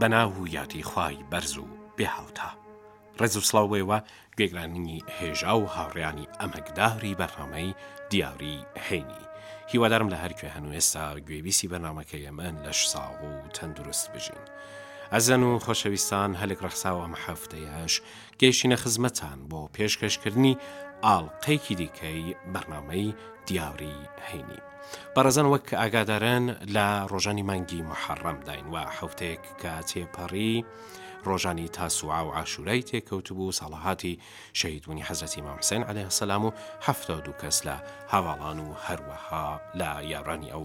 بە ناو و یادی خوای بەرز و بێ هاوتا. ڕێز و سڵاو بۆ ئێوە گوێگرانی هێژا و هاوڕێیانی ئەمەکداری بەرنامەی دیاری هەینی. هیوادارم لە هەر کوێ هەن و ئێستا گوێبیسی بەرنامەکەی ئەمن لەش ساغ و تەندروست بژین. ئەزەن و خۆشەویستان هەلک ڕەخساوە ئەم هەفتەیەش گەیشتینە خزمەتان بۆ پێشکەشکردنی ئاڵقەیەکی دیکەی بەرنامەی دیاری هەینی. بەڕێزان وەک ئاگادارن لە ڕۆژانی مانگی محەڕەم داین و حوتێک کە تێپەڕی ڕۆژانی تاسوعا و عاشورای تێکەوتبوو ساڵەهاتی شەیدونی حەزەتی مامسێن عليه سەسلام و هەفتا دوو کەس لە هاواڵان و هەروەها لە یارانی ئەو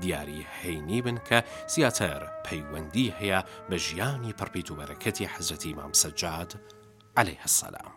دیاری هەینی بن کە زیاتر پەیوەندی هەیە بە ژیانی پڕپیت و بەرەکەتی حەزرەتی مام سەجاد عليه السلام.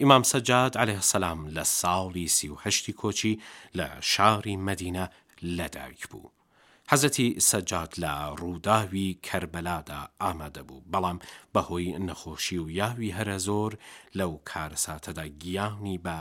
ئیمام سەجاد علیە السلام لە ساڵی سی و هەشتی کۆچی لە شاری مەدینە لەدایک بوو. حەزرەتی سەجاد لە ڕووداوی کەربەلادا ئامادە بوو، بەڵام بەهۆی نەخۆشی و یاوی هەرە زۆر لەو کارەساتەدا گیانی بە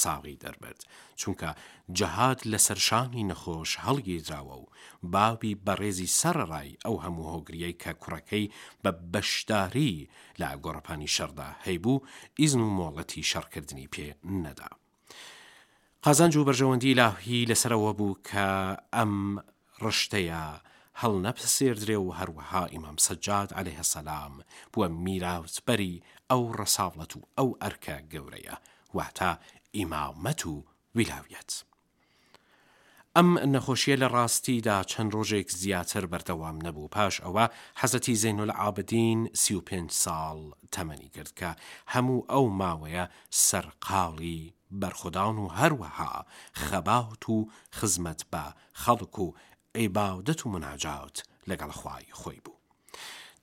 ساغی دەربرد، چونکە جەهاد لەسەر شانی نەخۆش هەڵگیردراوە و باوی بەڕێزی سەڕەڕای ئەو هەموو هۆگریەی کە کوڕەکەی بە بەشداری لە گۆڕەپانی شەڕدا هەیبوو، ئیزن و مۆڵەتی شەڕکردنی پێ نەدا. قازانج و بەرژەوەندیی لاهوی لەسەر ئەوە بوو کە ئەم ڕشتەیە هەڵنەپسێردرێ و هەروەها ئیمام سەجاد عەلەیه سەلام بووە میراتبەری ئەو ڕەساڵەت و ئەو ئەرکە گەورەیە، واتە ئیمامەت و ویلاویەت. ئەم نەخۆشییە لە ڕاستیدا چەند ڕۆژێک زیاتر بەردەوام نەبوو، پاش ئەوە حەزرەتی زەینولعابدین سی و پێنج ساڵ تەمەنی گرت کە هەموو ئەو ماوەیە سەرقاڵی بەرخودان و هەروەها خەبات و خزمەت بە خەڵک و عیباودەت و موناجات لەگەڵ خوای خۆی بوو.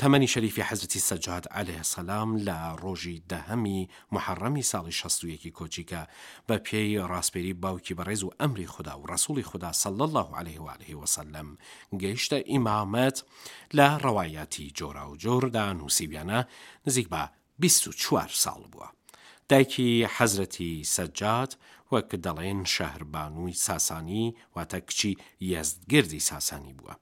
تەمەنی شەریفی حەزرەتی سەجاد عەلەیه سەلام لە ڕۆژی دەهەمی موحەڕەمی ساڵی شەست و یەکی کۆچی کە بە پێی ڕاسپێری باوکی بەڕێز و ئەمری خودا و ڕەسوڵی خودا صلی اللە علیه و آله وسلم گەیشتە ئیمامەت لە ڕەواییاتی جۆراوجۆردا نووسیویانە نزیک بە بیست و چوار ساڵ بووە. دایکی حەزرەتی سەجاد وەک دەڵێن شەهربانووی ساسانی واتە کچی یەزدگردی ساسانی بووە.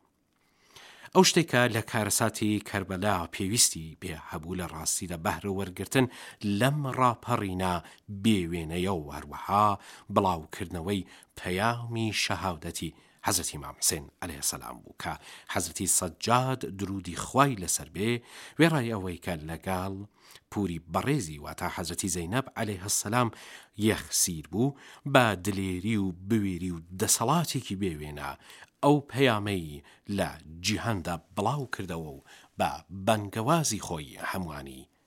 ئەو شتەی کە لە کارەساتی کەربەلا پێویستی پێ هەبوو لە ڕاستیدا بەهرە وەرگرتن لەم ڕاپەڕینە بێ وێنەیە و هەروەها بڵاوکردنەوەی پەیامی شەهاودەتی حەزرەتی مام حسێن علیە سلام بوو کە حەزرەتی سەجاد درودی خوای لەسەر بێ وێڕای ئەوەی کە لەگەڵ پوری بەڕێزی واتە حەزرەتی زەینەب علیە سلام یەخسیر بوو بە دلێری و بوێری و دەسەڵاتێکی بێ وێنە ئەو پەیامەی لە جیهاندا بڵاو کردەوە و بە بەنگەوازی خۆی هەمووانی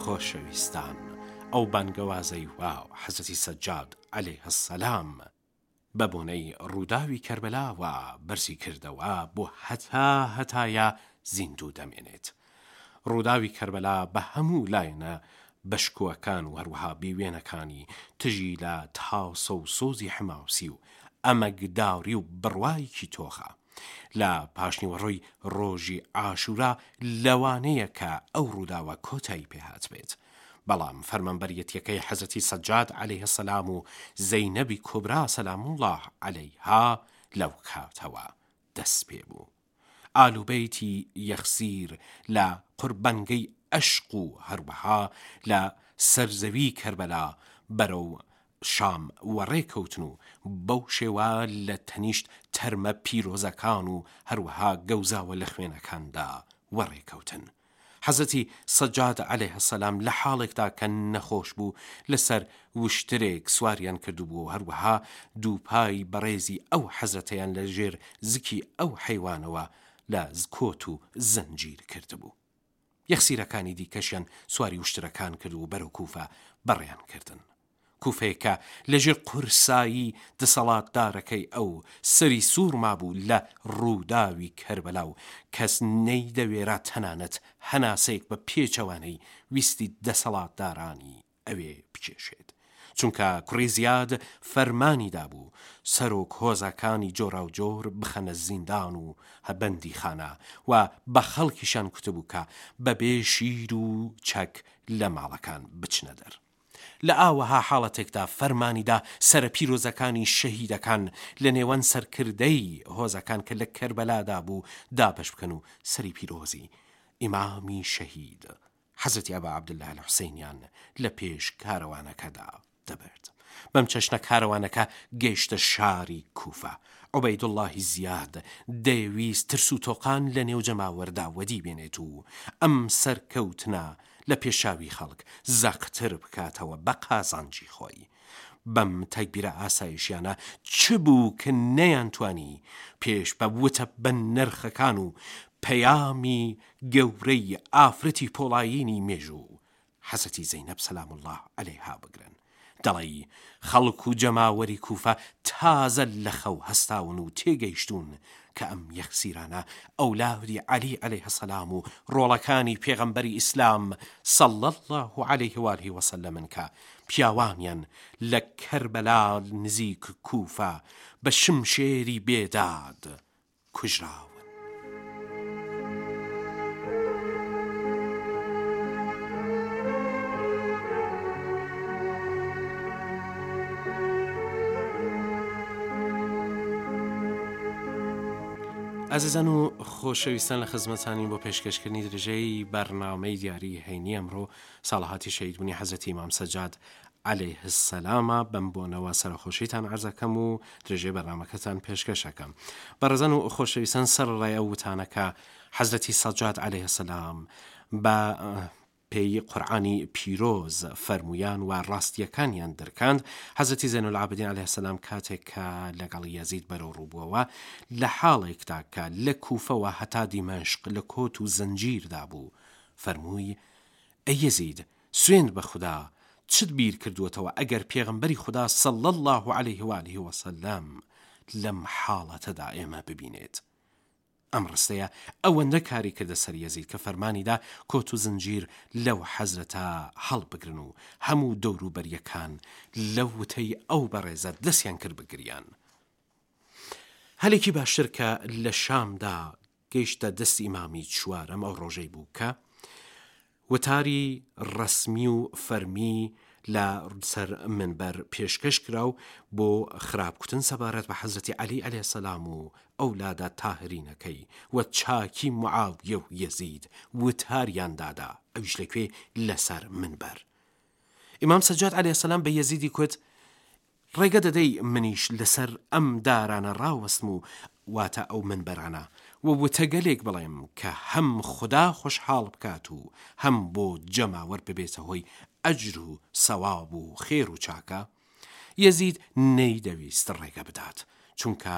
خۆشەویستان ئەو بانگەوازەی وا حەزرەتی سەجاد علیە السلام بە بۆنەی ڕووداوی کەربەلاوە بەرزی کردەوە بۆ هەتا هەتایە زیندوو دەمێنێت ڕووداوی کەربەلا بە هەموو لایەنە بەشکووەکان و هەروەها بی وێنەکانی تژی لە تاسە و سۆزی حماسی و ئەمەگداری و بڕوایەکی تۆخە. لە پاشنیوەڕۆی ڕۆژی عاشورا لەوانەیە کە ئەو ڕووداوە کۆتایی پێ هاتبێت، بەڵام فەرمانبەریەتیەکەی حەزرەتی سەجاد عەلەیه السلام و زەینەبی کوبرا سلام اللە علیها لەو کاتەوە دەست پێ بوو. ئالوبەیتی یەخسیر لە قوربانگەی عەشق و هەروەها لە سەر زەوی کەربەلا بەرەو شام وەڕێ کەوتن و بەو شێوە لە تەنیشت تەرمە پیرۆزەکان و هەروەها گەوزاوە لە خوێنەکاندا وەڕێ کەوتن. حەزرەتی سەجاد علیە سلام لە حاڵێکدا کە نەخۆش بوو لە سەر وشترێک سواریان کردبوو هەروەها دووپای بەڕێزی ئەو حەزرەتەیان لە ژێر زکی ئەو حەیوانەوە لە کۆت و زنجیر کردبوو. یەخسیرەکانی دیکەشیان سواری وشترەکان کرد و بەرەو کوفە بەڕێیان کردن. کوفەیەک کە لەژێر قورسایی دەسەڵاتدارەکەی ئەو سەری سوور مابوو لە ڕووداوی کەربەلا و کەس نەیدەوێرا تەنانەت هەناسەیەک بە پێچەوانەی ویستی دەسەڵاتدارانی ئەوێ بکێشێت، چونکە کوڕی زیاد فەرمانی دابوو سەرۆک هۆزەکانی جۆراوجۆر بخەنە زیندان و بەندیخانە و بە خەڵکیشیان کوتبوو کە بەبێ شیر و چەک لە ماڵەکان بچنە دەر. لە ئاوەها حاڵەتێکدا فەرمانیدا سەرە پیرۆزەکانی شەهیدەکان لە نێوان سەرکردەی هۆزەکان کە لە کەربەلادا بوو دابەش بکەن و سەری پیرۆزی، ئیمامی شەهید، حەزرەتی ئەبا عەبدوللە الحسینیان لە پێش کارەوانەکەدا دەبرد. بەم چەشنە کارەوانەکە گەیشتە شاری کوفە. عوبەیدوڵڵاهی زیاد دەیویست ترس و تۆقان لە نێو جەماوەردا وەدی بێنێت و ئەم سەرکەوتنە لە پێشاوی خەڵک زەقتر بکاتەوە بە قازانجی خۆی. بەم تەگبیرە ئاسایشیانە چ بوو ک نەیانتوانی پێش بە وتە بە نرخەکان و پەیامی گەورەی ئافرەتی پۆڵایینی مێژوو حەزرەتی زەینەب سلام اللە علیها بگرن دەڵێی خەڵک و جەماوەری کوفە تازە لە خەو هەستاون و تێگەیشتوون کە ئەم یەخسیرانە ئەولادی عەلی علیە سلام و ڕۆڵەکانی پێغەمبەری ئیسلام صلی اللە علیه و آله و سلمن کە پیاوانیان لە کەربەلا نزیک کوفە بە شمشێری بێداد کوژراون. ئازیزان و خۆشەویستان لە خزمەتانی بۆ پێشکەشکردنی درژەی بەرنامەی دیاری هەینی ئەمڕۆ ساڵەهاتی شەهیدبونی حەزرەتی ئیمام سەجاد علیە السلامە بەم بۆنەوە سەرەخۆشیتان عەرزەکەم و درێژەی بەرنامەکەتان پێشکەش ئەکەم بەڕێزان و خۆشەویستان سەرڕای ئەو وتانە کە حەزرەتی سەجاد علیە السلام بە پێی قورعانی پیرۆز فەرمویان و ڕاستیەکانیان درکاند حەزەتی زێن العابدین عليه سلام کاتێک کە لەگەڵ یەزید بەرەو ڕووبووەوە لە حاڵێکدا کە لە کوفەوە هەتا دیمەشق لە کۆت و زنجیردا بوو فەرمووی ئەی یەزید سوێند بە خودا چت بیر کردووەتەوە ئەگەر پێغەمبەری خودا صلی اللە علیه و آله و سلم لەم حاڵەتەدا ئێمە ببینێت؟ ئەم ڕستەیە ئەوەندە کاری کردە سەر یەزید کە فەرمانی دا کۆت و زنجیر لەو حەزرەتە هەڵبگرن و هەموو دەوروبەرییەکان لەو وتەی ئەو بەڕێزە دەستیان کرد بە گریان. هەلێکی باشتر کە لە شامدا گەیشتە دەستی مامی چوارەم ئەو ڕۆژەی بوو کە وتاری ڕەسمی و فەرمی لە سەر منبەر پێشکەش کرا و بۆ خراپ کوتن سەبارەت بە حەزرەتی عەلی عەلەیە سەلام و ئەو لادە تاهرینەکەی و چاکی معاویە و یەزید وتاریان دادا ئەویش لەکوێ لەسەر منبەر ئیمام سەجاد عەلەیە سەلام بە یەزیدی کوت ڕێگە دەدەی منیش لەسەر ئەم دارانە ڕاوەستم و واتە ئەو منبەرانە و وتەگەلێک بڵێم کە هەم خودا خۆشحاڵ بکات و هەم بۆ جەماوەر ببێتە هۆی ئەجر و سەواب و خێر و چاکە؟ یەزید نەیدەویست ڕێگە بدات، چونکە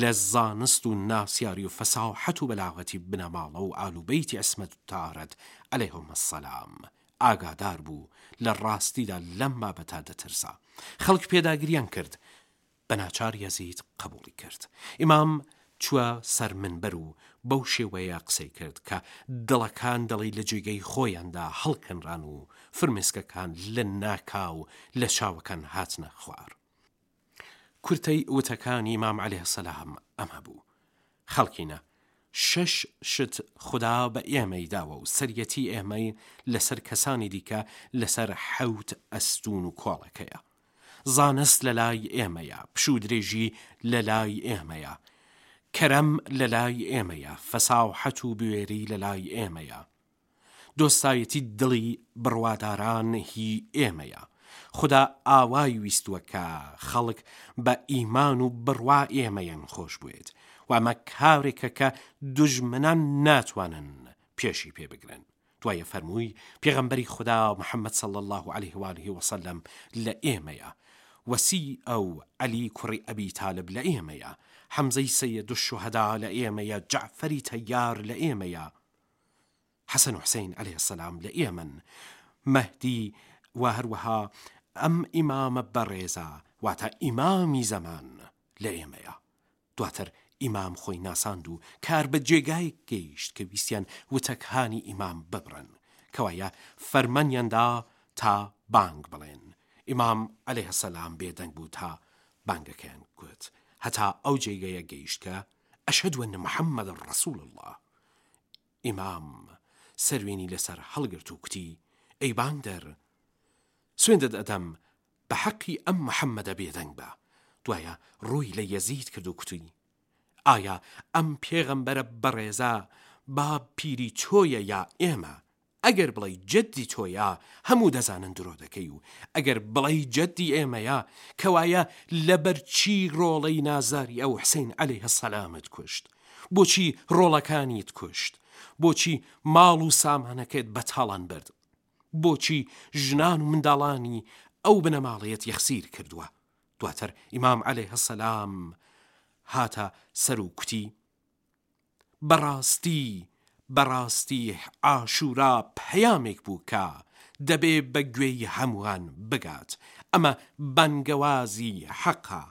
لە زانست و ناسیاری و فەساحەت و بەلاغەتی بنەماڵە و ئالوبەیتی عیسمەت و تارەت علیهم السلام ئاگادار بوو، لە ڕاستیدا لەم بابەتە دەترسا. خەڵک پێداگرییان کرد، بە ناچار یەزید قەبووڵی کرد. ئیمام چووە سەر منبەر و بەو شێوەیە قسەی کرد کە دڵەکان دەڵێی لە جێگەی خۆیاندا هەڵکەنران و فرمێسکەکان لە ناکاو لە چاوەکان هاتنە خوار. کورتەی وتەکانی مام علیە سلام ئەمە بوو، خەڵکینە شەش شت خودا بە ئێمەی داوە و سەریەتی ئێمەی لەسەر کەسانی دیکە لەسەر حەوت ئەستوون و کۆڵەکەیە. زانست لە لای ئێمەیە، پشوو درێژی لە لای ئێمەیە، کەرەم لە لای ئێمەیە، فەساحەت و بوێری لە لای ئێمەیە. دۆستایەتی دڵی بڕواداران هی ئێمەیە خودا ئاوای ویستوە کە خەڵک بە ئیمان و بڕوا ئێمەیان خۆش بوێت و ئەمە کارێکە کە دوژمنان ناتوانن پێشی پێ بگرن دوایە فەرمووی پێغەمبەری خودا محمد صلی اللە علیه و آله و سلم لە ئێمەیە وەسی ئەو عەلی کوڕی ئەبی تالب لە ئێمەیە حەمزەی سەیدو شوهەدا لە ئێمەیە جەعفەری تەیار لە ئێمەیە حەسەن و حسەین علیە سلام لە ئێمەن، مەهدی و هەروەها ئەم ئیمامە بەڕێزە واتە ئیمامی زەمان لە ئێمەیە. دواتر ئیمام خۆی ناساند و کار بە جێگایەک گەیشت کە ویستیان وتەکانی ئیمام ببڕن، کەوایە فەرمانیان دا تا بانگ بڵێن، ئیمام علیە سلام بێدەنگ بوو تا بانگەکەیان گوت، هەتا ئەو جێگەیە گەیشت کە اشهد ان محمدا رسول اللە ئیمام سەروێنی لەسەر هەڵگرت و کوتی، ئەی باندەر سوێندت ئەدەم بە حەقی ئەم محمدە بێدەنگ بە، دوایە ڕووی لە یەزید کرد و کوتی، ئایا ئەم پێغەمبەرە بەڕێزە باب پیری تۆیە یا ئێمە، ئەگەر بڵێی جەددی تۆیە هەموو دەزانن درۆ دەکەی و ئەگەر بڵێی جەددی ئێمەیە کەوایە لەبەر چی ڕۆڵەی نازاری ئەو حسین علیە السلامت کوشت؟ بۆچی ڕۆڵەکانیت کوشت؟ بۆچی ماڵ و سامانەکەت بە تاڵان برد؟ بۆچی ژنان و منداڵانی ئەو بنەماڵەیەت یەخسیر کردووە؟ دواتر ئیمام علیە السلام هاتە سەر و کوتی، بەڕاستی بەڕاستی عاشورا پەیامێک بوو کە دەبێ بە گوێی هەمووان بگات ئەمە بانگەوازی حەقە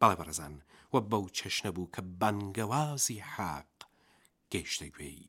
بەڵێ بەڕێزان وە بەو چەشنە بوو کە بانگەوازی حەق گەیشتە گوێی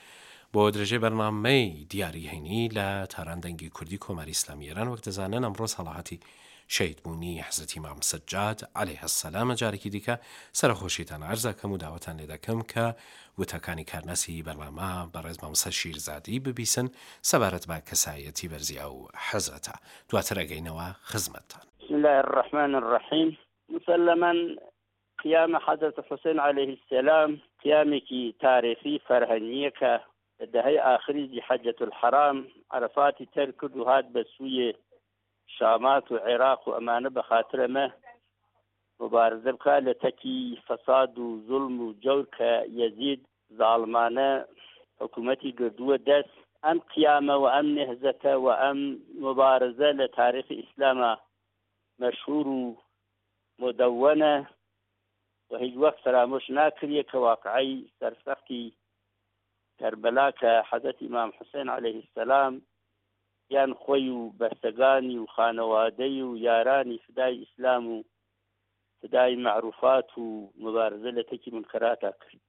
بۆ درێژەی بەرنامەی دیاری هەینی لە تاران دەنگی کوردی کۆماری ئیسلامی ئێران وەک دەزانن ئەمڕۆ ساڵەهاتی شەهید بوونی حەزرەتی ئیمام سەجاد علیە السلامە جارێکی دیکە سەرەخۆشیتان عەرز ئەکەم و داوەتان لێ دەکەم کە وتەکانی کارناسی بەرنامە بەڕێز مامۆستا شیرزادی ببیسن سەبارەت بە کەسایەتی بەرزی ئەو حەزرەتە دواتر ئەگەینەوە خزمەتتان. بسم اللە الرحمن الرحیم مسلما قیامە حەزرەت حوسەین عەلەیه السلام قیامێکی تاریخی فەرهەنگیە کە لە دەهەی ئاخری ذی حجە الحرام عەرەفاتی تەرک کرد و هات بە سویێ شامات و عێراق و ئەمانە بە خاتر ئەمە مبارزە بکات لە تەکی فەساد و زوڵم و جەور کە یەزید زاڵمانە حکوومەتی گردووە دەست ئەم قیامە و ئەم نهزەتە و ئەم مبارزە لە تاریخی ئیسلامە مەشهور و مدونە، و هیچ وەخت فەرامۆش ناکریە کە واقعەی سەرسەختی کەربەلا کە حەزرەتی ئیمام حوسێن علیە سلام یان خۆی و بەستەگانی و خانەوادەی و یارانی فدای ئیسلام و فدای معروفات و مبارزە لە تەکی منکەراتا کرد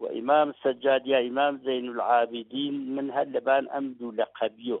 و ئیمام سەجاد یا ئیمام زین العابدین من هەر لەبان ئەم دوو لە قەبیۆ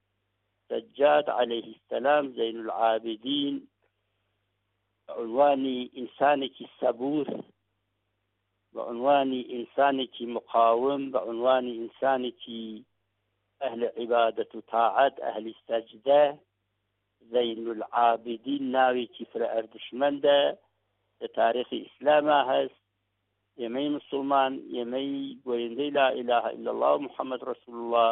سجاد علیه السلام زین العابدین بەعنوانی ئینسانێکی سەبور بە عنوانی ئینسانێکی مقاوم بە عنوانی ئینسانێکی ئەهل عیبادەت و تاعەت ئەهلی سەجدە زین العابدین ناوێکی فرە ئەردشمەندە لە تاریخی ئیسلاما هەست ئێمەی مسلمان ئێمەی گوێندەی لا ئیلاه الا الله محمد رسول الله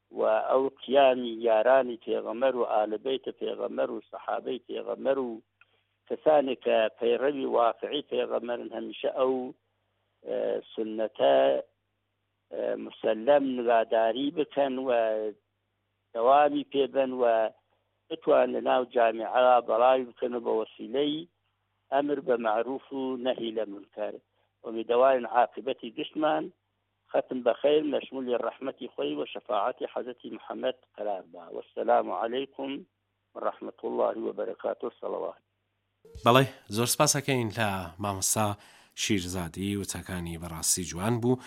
و ئەو قیامی یارانی پێغەمبەر و ئال بەیت پێغەمبەر و سەحابەی پێغەمبەر و کەسانێک کە پەیڕەوی واقعی پێغەمبەرن هەمیشە ئەو سنەتە مسلم نواداری بکەن و دەوامی پێبن و بتوان لە ناو جامعە بەڵاوی بکەن و بە وەسیلەی ئەمر بە معروف و نەهی لە منکەر ومیدەوارن عاقبەتی گشتمان ختم بخیر مشمول رحمتی خوی و شفاعت حضرت محمد قرار با والسلام علیکم و رحمت اللە و برکاته الصلوات. بەڵێ زۆر سپاس ئەکەین لە مامۆستا شیرزادی وتەکانی بەڕاستی جوان بوو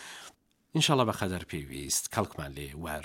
انشااللە بەقەدەر پێویست کەڵکمان لێ وەر.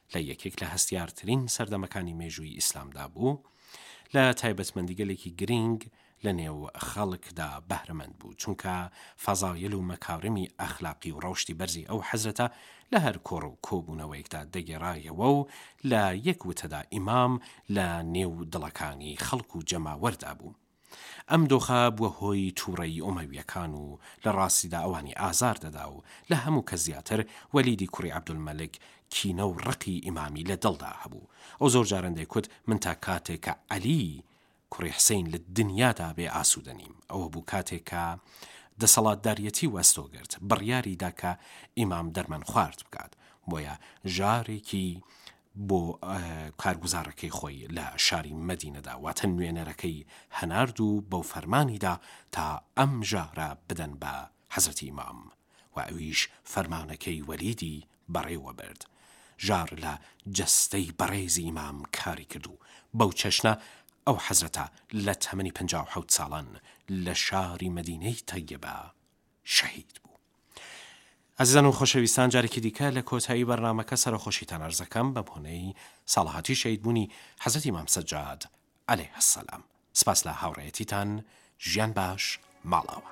لە یەکێک لە هەستیارترین سەردەمەکانی مێژووی ئیسلامدا بوو، لە تایبەتمەندیگەلێکی گرینگ لە نێو خەڵکدا بەهرەمەند بوو، چونکە فەزایل و مەکارمی ئەخلاقی و ڕەوشتی بەرزی ئەو حەزرەتە لە هەر کۆڕ و کۆبوونەوەیەکدا دەگێڕایەوە و لە یەک وتەدا ئیمام لە نێو دڵەکانی خەڵک و جەماوەردا بوو. ئەم دۆخە بووە هۆی تووڕەیی ئۆمەوییەکان و لە ڕاستیدا ئەوانی ئازار دەدا و لە هەموو کەس زیاتر وەلیدی کوڕی عەبدولمەلک کینە و ڕقی ئیمامی لە دڵدا هەبوو. ئەو زۆر جاران دەیکوت، من تا کاتێک کە عەلی کوڕی حسین لە دنیادا بێ ئاسوودە نیم. ئەوە بوو کاتێک کە دەسەڵاتداریەتی وەستۆ گرت، بڕیاری دا کە ئیمام دەرمەنخوارد بکات، بۆیە جارێکی بۆ کارگوزارەکەی خۆی لە شاری مەدینەدا، واتە نوێنەرەکەی هەنارد و بەو فەرمانی دا تا ئەم ژەهرە بدەن بە حەزرەتی ئیمام و ئەویش فەرمانەکەی وەلیدی بەڕێوە برد، ژەهر لە جەستەی بەڕێزی ئیمام کاری کرد و بەو چەشنە ئەو حەزرەتە لە تەمەنی پەنجا و حەوت ساڵان لە شاری مەدینەی تەیبە شەهید بوو. ئازیزان و خۆشەویستان جارێکی دیکە لە کۆتایی بەرنامەکە سەرەخۆشیتان عەرزەکەم بە بۆنەی ساڵەهاتی شەهیدبوونی حەزرەتی ئیمام سەجاد علیە السلام. سپاس لە هاوڕێیەتیتان، ژیان باش ماڵاوا.